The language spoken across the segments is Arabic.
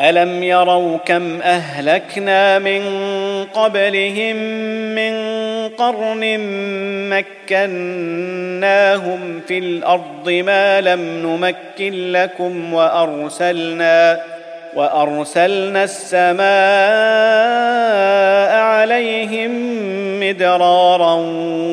الم يروا كم اهلكنا من قبلهم من قرن مكناهم في الأرض ما لم نمكن لكم وارسلنا وارسلنا السماء عليهم مدرارا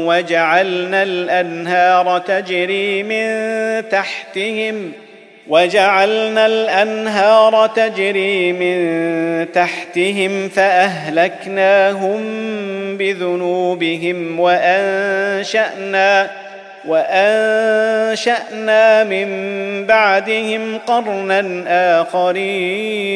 وجعلنا الانهار تجري من تحتهم ۖ وجعلنا الأنهار تجري من تحتهم فأهلكناهم بذنوبهم وأنشأنا وأنشأنا من بعدهم قرنا آخرين.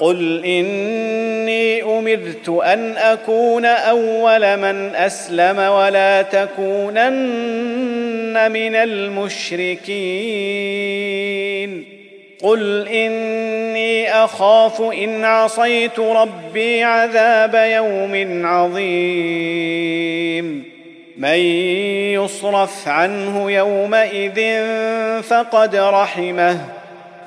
قل إني أمرت أن أكون أول من أسلم ولا تكونن من المشركين. قل إني أخاف إن عصيت ربي عذاب يوم عظيم. من يصرف عنه يومئذ فقد رحمه.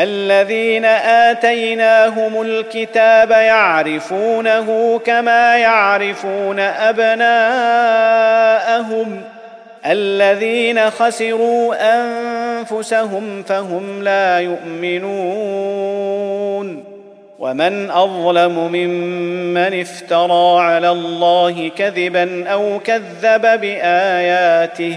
الذين آتيناهم الكتاب يعرفونه كما يعرفون أبناءهم. الذين خسروا أنفسهم فهم لا يؤمنون. ومن أظلم ممن افترى على الله كذبا أو كذب بآياته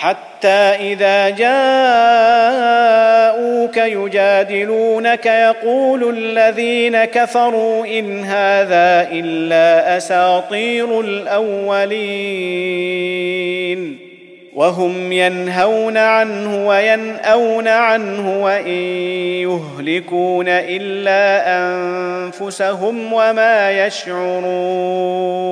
حتى إذا جاءوك يجادلونك يقول الذين كفروا إن هذا إلا أساطير الأولين. وهم ينهون عنه وينأون عنه وإن يهلكون إلا أنفسهم وما يشعرون.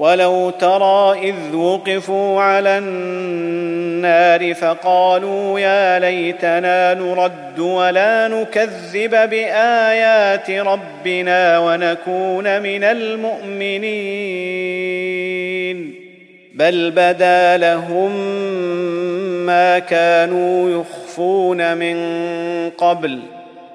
ولو ترى إذ وقفوا على النار فقالوا يا ليتنا نرد ولا نكذب بآيات ربنا ونكون من المؤمنين. بل بدا لهم ما كانوا يخفون من قبل.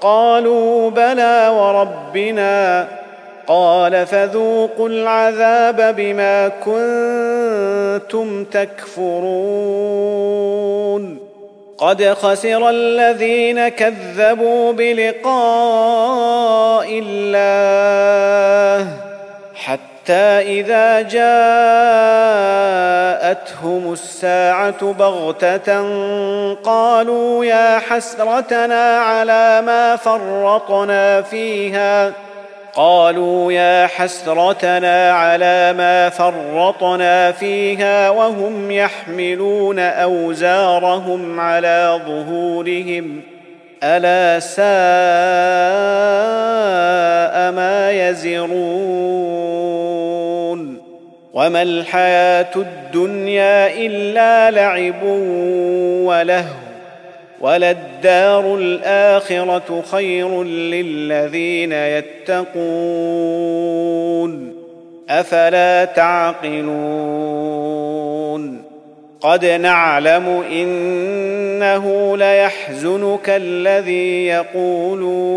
قالوا بلى وربنا. قال فذوقوا العذاب بما كنتم تكفرون. قد خسر الذين كذبوا بلقاء الله. حتى إذا جاءتهم الساعة بغتة قالوا يا حسرتنا على ما فرطنا فيها. قالوا يا حسرتنا على ما فرطنا فيها وهم يحملون أوزارهم على ظهورهم. ألا ساء ما يزرون. وما الحياة الدنيا إلا لعب ولهو وللدار الآخرة خير للذين يتقون أفلا تعقلون قد نعلم إنه ليحزنك الذي يقولون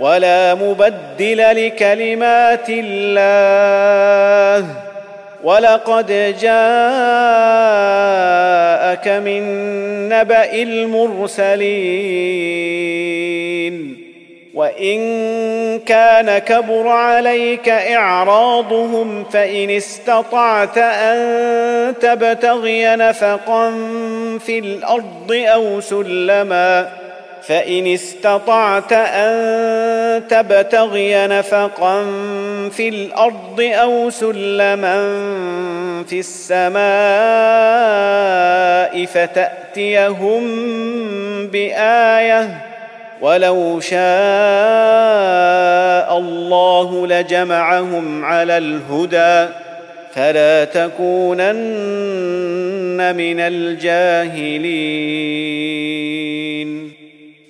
ولا مبدل لكلمات الله. ولقد جاءك من نبأ المرسلين. وإن كان كبر عليك إعراضهم فإن استطعت أن تبتغي نفقا في الأرض أو سلما فإن استطعت أن تبتغي نفقا في الأرض أو سلما في السماء فتأتيهم بآية ولو شاء الله لجمعهم على الهدى فلا تكونن من الجاهلين.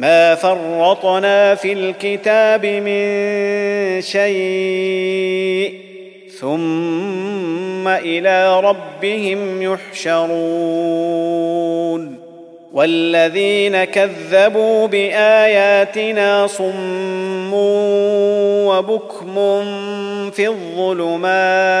ما فرطنا في الكتاب من شيء ثم إلى ربهم يحشرون والذين كذبوا باياتنا صم وبكم في الظلمات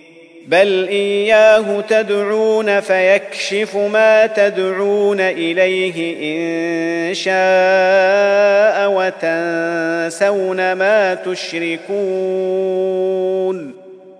بل اياه تدعون فيكشف ما تدعون اليه ان شاء وتنسون ما تشركون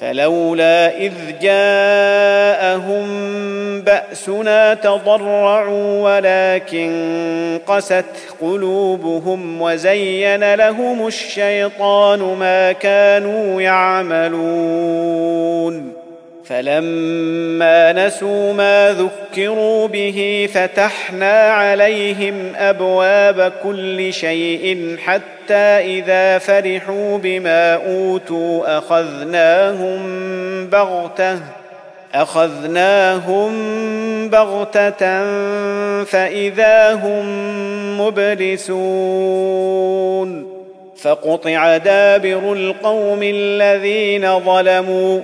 فلولا إذ جاءهم بأسنا تضرعوا ولكن قست قلوبهم وزين لهم الشيطان ما كانوا يعملون. فلما نسوا ما ذكروا به فتحنا عليهم أبواب كل شيء حتى إذا فرحوا بما أوتوا أخذناهم بغتة أخذناهم بغتة فإذا هم مبلسون فقطع دابر القوم الذين ظلموا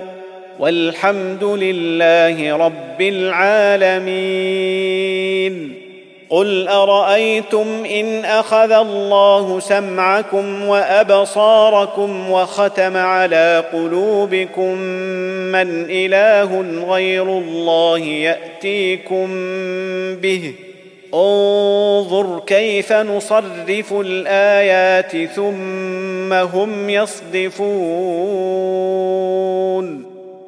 والحمد لله رب العالمين. قل أرأيتم إن أخذ الله سمعكم وأبصاركم وختم على قلوبكم من إله غير الله يأتيكم به. انظر كيف نصرف الآيات ثم هم يصدفون.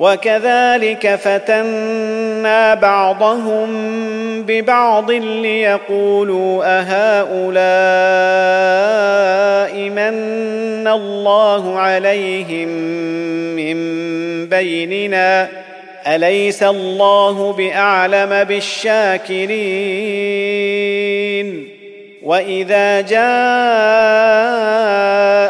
وكذلك فتنا بعضهم ببعض ليقولوا أهؤلاء من الله عليهم من بيننا؟ أليس الله بأعلم بالشاكرين؟ وإذا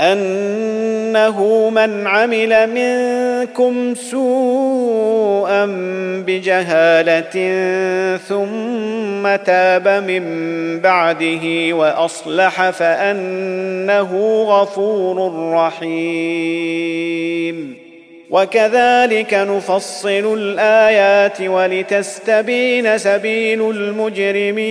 أنه من عمل منكم سوءا بجهالة ثم تاب من بعده وأصلح فأنه غفور رحيم. وكذلك نفصل الآيات ولتستبين سبيل المجرمين.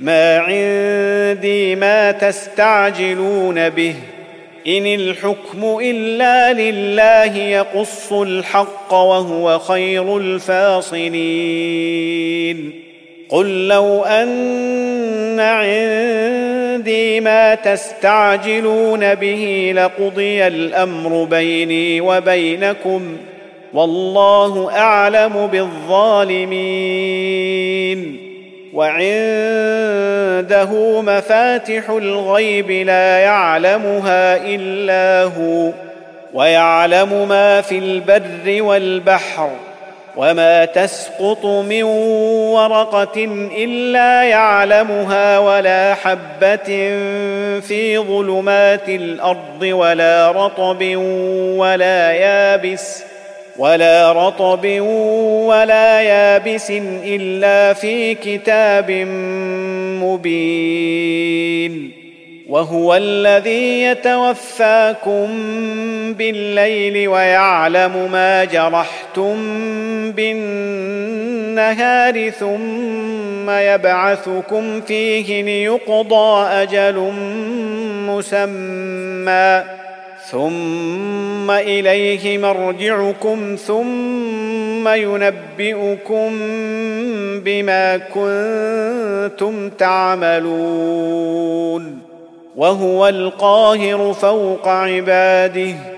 ما عندي ما تستعجلون به. إن الحكم إلا لله يقص الحق وهو خير الفاصلين. قل لو أن عندي ما تستعجلون به لقضي الأمر بيني وبينكم. والله أعلم بالظالمين. وعنده مفاتح الغيب لا يعلمها إلا هو ويعلم ما في البر والبحر وما تسقط من ورقة إلا يعلمها ولا حبة في ظلمات الأرض ولا رطب ولا يابس ولا رطب ولا يابس إلا في كتاب مبين وهو الذي يتوفاكم بالليل ويعلم ما جرحتم بالنهار ثم يبعثكم فيه ليقضى أجل مسمى ثم إليه مرجعكم ثم ينبئكم بما كنتم تعملون. وهو القاهر فوق عباده.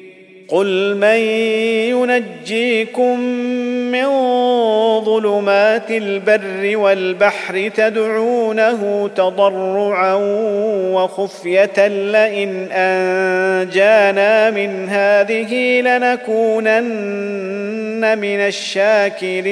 قل من ينجيكم من ظلمات البر والبحر تدعونه تضرعا وخفيه لئن انجانا من هذه لنكونن من الشاكرين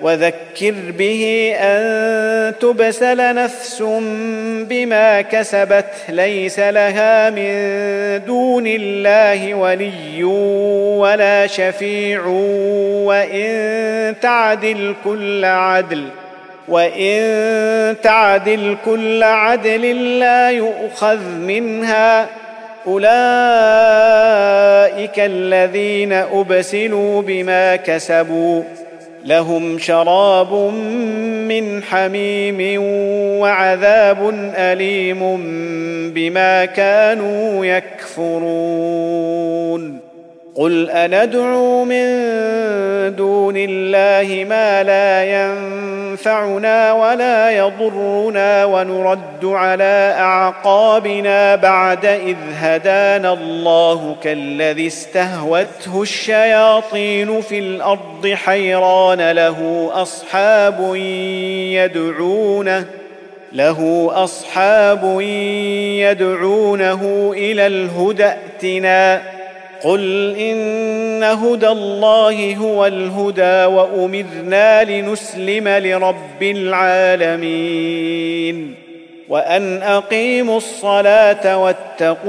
وذكر به أن تبسل نفس بما كسبت ليس لها من دون الله ولي ولا شفيع وإن تعدل كل عدل وإن تعدل كل عدل لا يؤخذ منها. أولئك الذين أبسلوا بما كسبوا. لهم شراب من حميم وعذاب أليم بما كانوا يكفرون. قل اندعو من دون الله ما لا ينفعنا ولا يضرنا ونرد على اعقابنا بعد اذ هدانا الله كالذي استهوته الشياطين في الأرض حيران له اصحاب يدعونه له اصحاب يدعونه إلى الهدى ائتنا قل ان هدى الله هو الهدى وامرنا لنسلم لرب العالمين وان اقيموا الصلاه واتقوه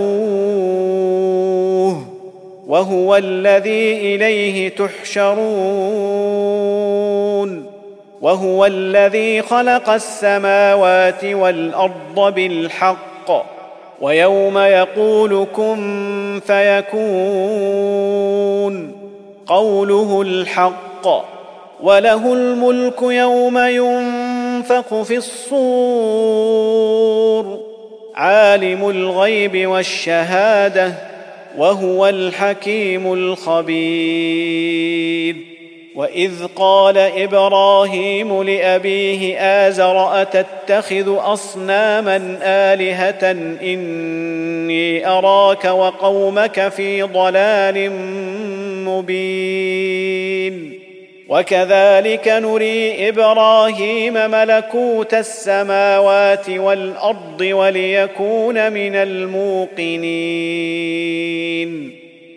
وهو الذي اليه تحشرون وهو الذي خلق السماوات والارض بالحق ويوم يقول كن فيكون قوله الحق وله الملك يوم ينفخ في الصور عالم الغيب والشهادة وهو الحكيم الخبير وإذ قال إبراهيم لأبيه آزر أتتخذ أصناما آلهة إني أراك وقومك في ضلال مبين. وكذلك نري إبراهيم ملكوت السماوات والأرض وليكون من الموقنين.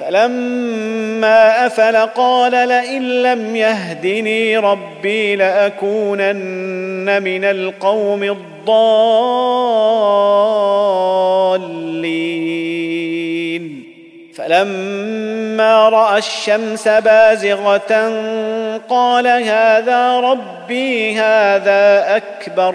فلما أفل قال لئن لم يهدني ربي لأكونن من القوم الضالين. فلما رأى الشمس بازغة قال هذا ربي هذا أكبر.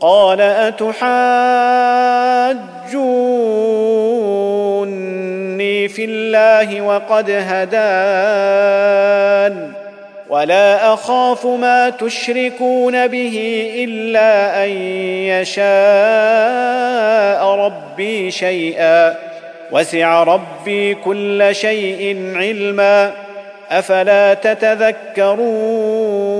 قال أتحاجوني في الله وقد هدان ولا أخاف ما تشركون به إلا أن يشاء ربي شيئا وسع ربي كل شيء علما أفلا تتذكرون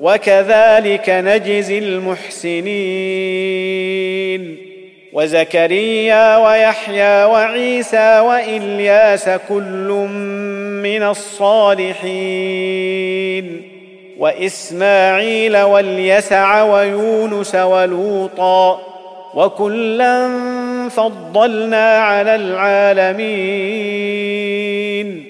وكذلك نجزي المحسنين. وزكريا ويحيى وعيسى وإلياس كل من الصالحين. وإسماعيل واليسع ويونس ولوطا. وكلا فضلنا على العالمين.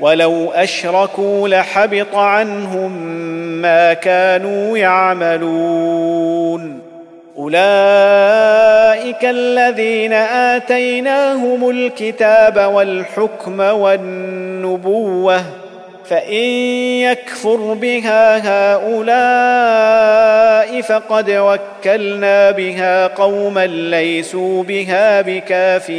ولو أشركوا لحبط عنهم ما كانوا يعملون. أولئك الذين آتيناهم الكتاب والحكم والنبوة فإن يكفر بها هؤلاء فقد وكلنا بها قوما ليسوا بها بكافرين.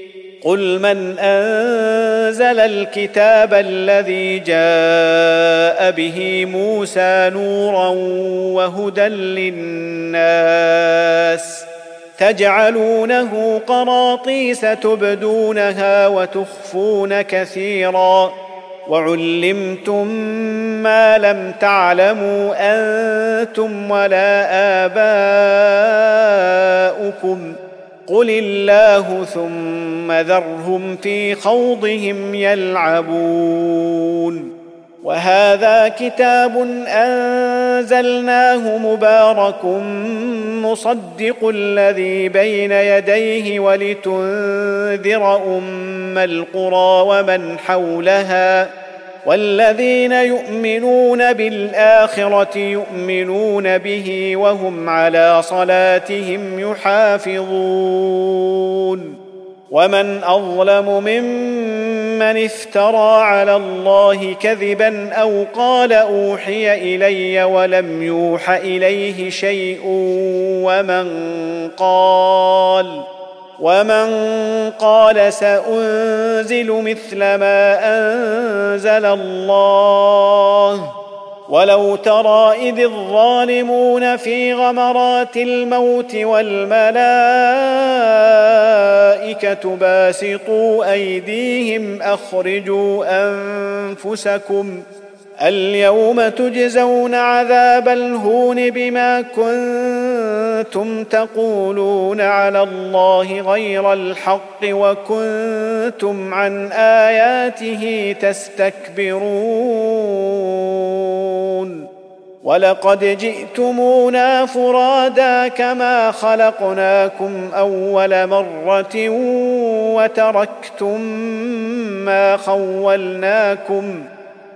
قل من انزل الكتاب الذي جاء به موسى نورا وهدى للناس تجعلونه قراطيس تبدونها وتخفون كثيرا وعلمتم ما لم تعلموا أنتم ولا اباؤكم قل الله ثم ذرهم في خوضهم يلعبون وهذا كتاب انزلناه مبارك مصدق الذي بين يديه ولتنذر ام القرى ومن حولها والذين يؤمنون بالآخرة يؤمنون به وهم على صلاتهم يحافظون. ومن أظلم ممن افترى على الله كذبا أو قال أوحي إلي ولم يوح إليه شيء ومن قال ومن قال سانزل مثل ما انزل الله ولو ترى اذ الظالمون في غمرات الموت والملائكه باسطوا ايديهم اخرجوا انفسكم اليوم تجزون عذاب الهون بما كنتم تقولون على الله غير الحق وكنتم عن آياته تستكبرون ولقد جئتمونا فرادا كما خلقناكم أول مرة وتركتم ما خولناكم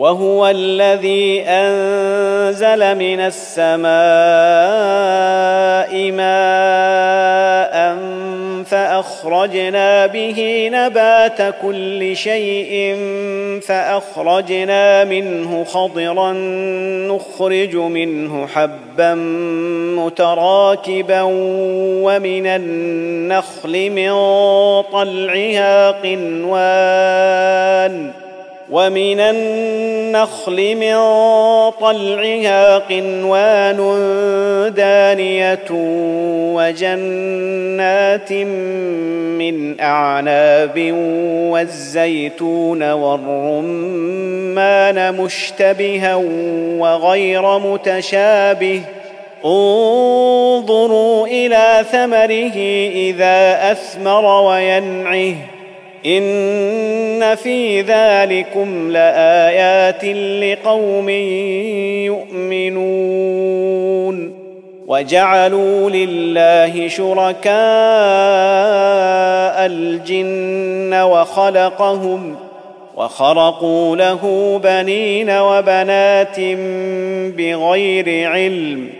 وهو الذي أنزل من السماء ماء فأخرجنا به نبات كل شيء فأخرجنا منه خضرا نخرج منه حبا متراكبا ومن النخل من طلعها قنوان ومن النخل من طلعها قنوان دانية وجنات من أعناب والزيتون والرمان مشتبها وغير متشابه انظروا إلى ثمره إذا أثمر وينعه إن في ذلكم لآيات لقوم يؤمنون وجعلوا لله شركاء الجن وخلقهم وخرقوا له بنين وبنات بغير علم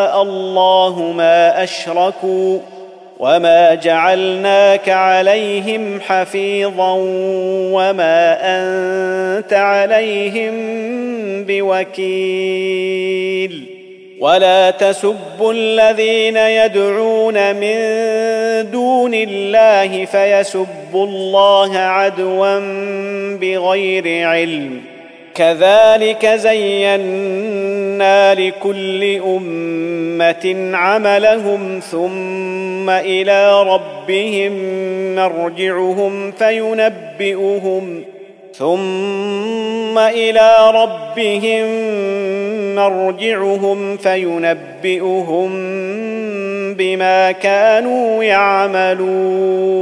الله ما أشركوا وما جعلناك عليهم حفيظا وما أنت عليهم بوكيل ولا تسبوا الذين يدعون من دون الله فيسبوا الله عدوا بغير علم كذلك زينا لكل أمة عملهم ثم إلى ربهم مرجعهم فينبئهم ثم إلى ربهم مرجعهم فينبئهم بما كانوا يعملون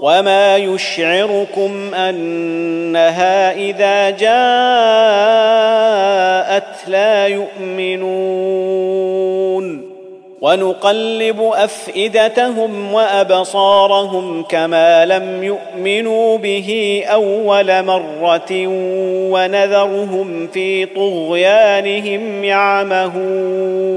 وما يشعركم انها اذا جاءت لا يؤمنون ونقلب افئدتهم وابصارهم كما لم يؤمنوا به اول مره ونذرهم في طغيانهم يعمهون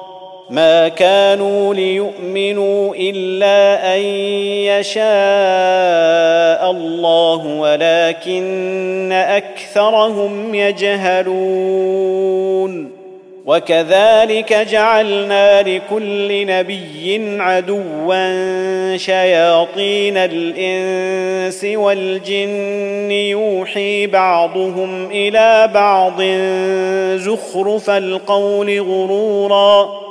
ما كانوا ليؤمنوا إلا أن يشاء الله ولكن أكثرهم يجهلون. وكذلك جعلنا لكل نبي عدوا شياطين الإنس والجن يوحي بعضهم إلى بعض زخرف القول غرورا.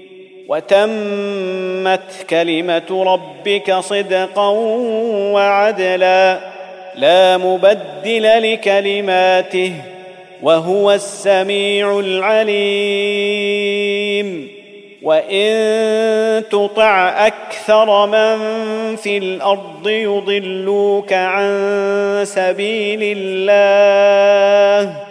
وتمت كلمة ربك صدقا وعدلا لا مبدل لكلماته وهو السميع العليم. وإن تطع أكثر من في الأرض يضلوك عن سبيل الله.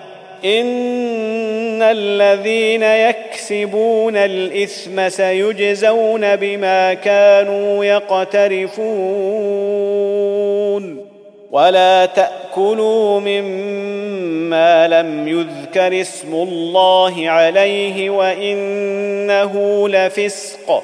إن الذين يكسبون الإثم سيجزون بما كانوا يقترفون. ولا تأكلوا مما لم يذكر اسم الله عليه وإنه لفسق.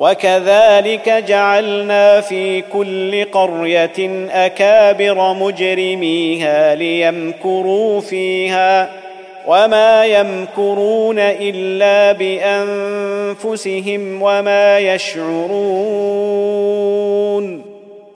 وكذلك جعلنا في كل قرية أكابر مجرميها ليمكروا فيها وما يمكرون إلا بأنفسهم وما يشعرون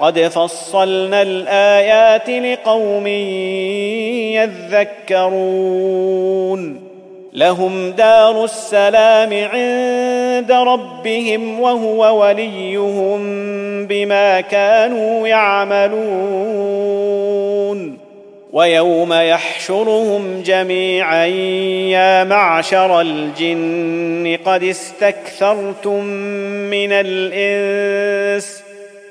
قد فصلنا الآيات لقوم يذكرون. لهم دار السلام عند ربهم وهو وليهم بما كانوا يعملون. ويوم يحشرهم جميعا يا معشر الجن قد استكثرتم من الإنس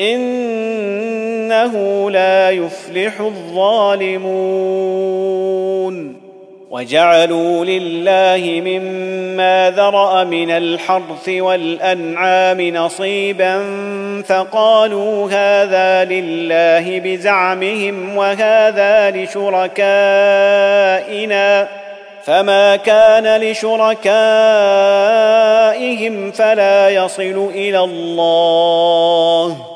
إنه لا يفلح الظالمون. وجعلوا لله مما ذرأ من الحرث والأنعام نصيبا فقالوا هذا لله بزعمهم وهذا لشركائنا. فما كان لشركائهم فلا يصل إلى الله.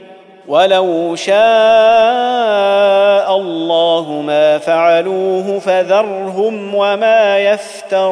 ولو شاء الله ما فعلوه فذرهم وما يفترون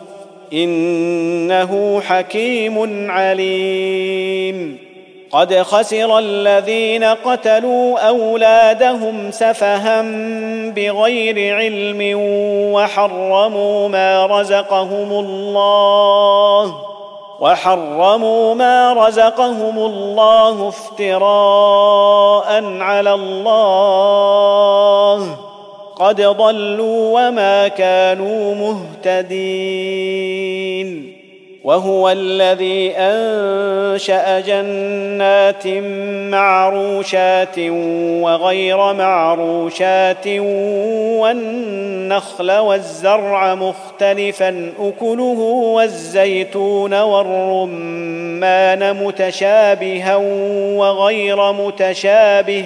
إنه حكيم عليم. قد خسر الذين قتلوا أولادهم سفها بغير علم وحرموا ما رزقهم الله وحرموا ما رزقهم الله افتراء على الله. قد ضلوا وما كانوا مهتدين. وهو الذي أنشأ جنات معروشات وغير معروشات والنخل والزرع مختلفا أكله والزيتون والرمان متشابها وغير متشابه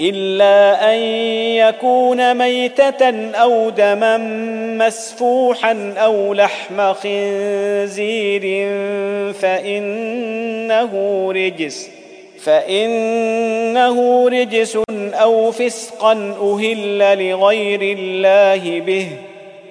إلا أن يكون ميتة أو دما مسفوحا أو لحم خنزير فإنه رجس فإنه رجس أو فسقا أهل لغير الله به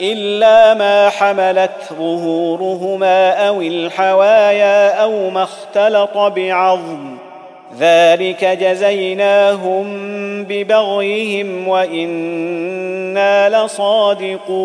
إلا ما حملت ظهورهما أو الحوايا أو ما اختلط بعظم. ذلك جزيناهم ببغيهم وإنا لصادقون.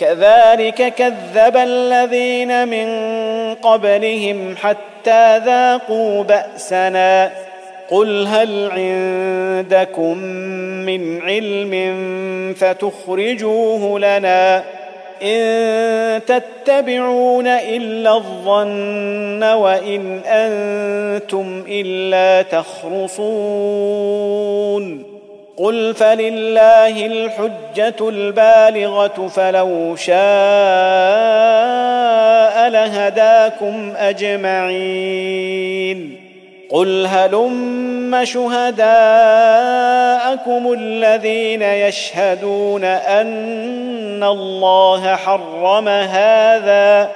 كذلك كذب الذين من قبلهم حتى ذاقوا بأسنا. قل هل عندكم من علم فتخرجوه لنا إن تتبعون إلا الظن وإن أنتم إلا تخرصون. قل فلله الحجه البالغه فلو شاء لهداكم اجمعين قل هلم شهداءكم الذين يشهدون ان الله حرم هذا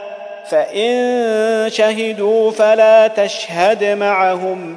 فان شهدوا فلا تشهد معهم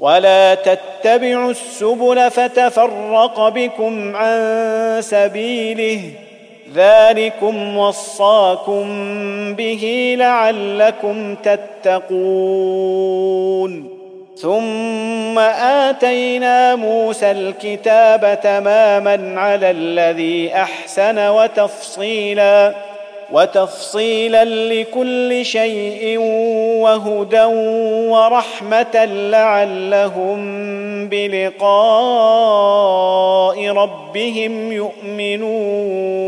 ولا تتبعوا السبل فتفرق بكم عن سبيله ذلكم وصاكم به لعلكم تتقون ثم اتينا موسى الكتاب تماما على الذي احسن وتفصيلا وتفصيلا لكل شيء وهدى ورحمة لعلهم بلقاء ربهم يؤمنون.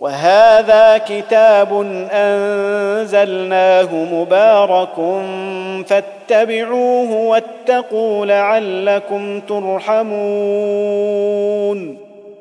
وهذا كتاب أنزلناه مبارك فاتبعوه واتقوا لعلكم ترحمون.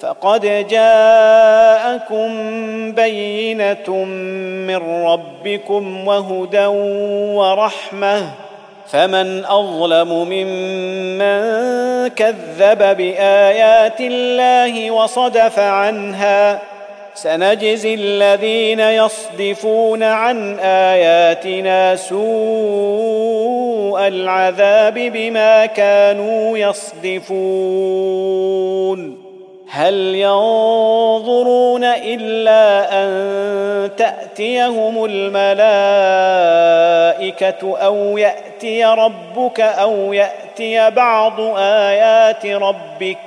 فقد جاءكم بينة من ربكم وهدى ورحمة. فمن أظلم ممن كذب بآيات الله وصدف عنها سنجزي الذين يصدفون عن آياتنا سوء العذاب بما كانوا يصدفون. هل ينظرون إلا أن تأتيهم الملائكة أو يأتي ربك أو يأتي بعض آيات ربك؟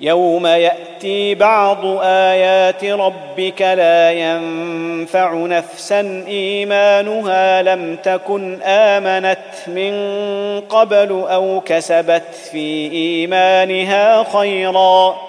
يوم يأتي بعض آيات ربك لا ينفع نفسا إيمانها لم تكن آمنت من قبل أو كسبت في إيمانها خيرا.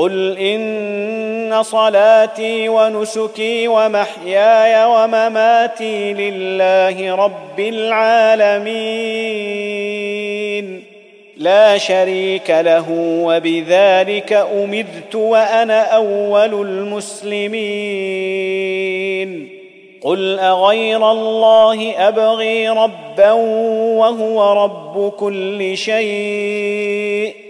قل ان صلاتي ونسكي ومحياي ومماتي لله رب العالمين. لا شريك له وبذلك امرت وأنا اول المسلمين. قل اغير الله ابغي ربا وهو رب كل شيء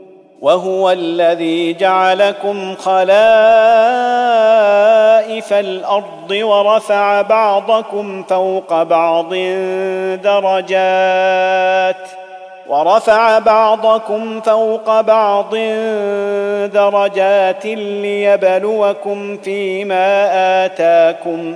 وهو الذي جعلكم خلائف الأرض ورفع بعضكم فوق بعض درجات ورفع بعضكم فوق بعض درجات ليبلوكم فيما آتاكم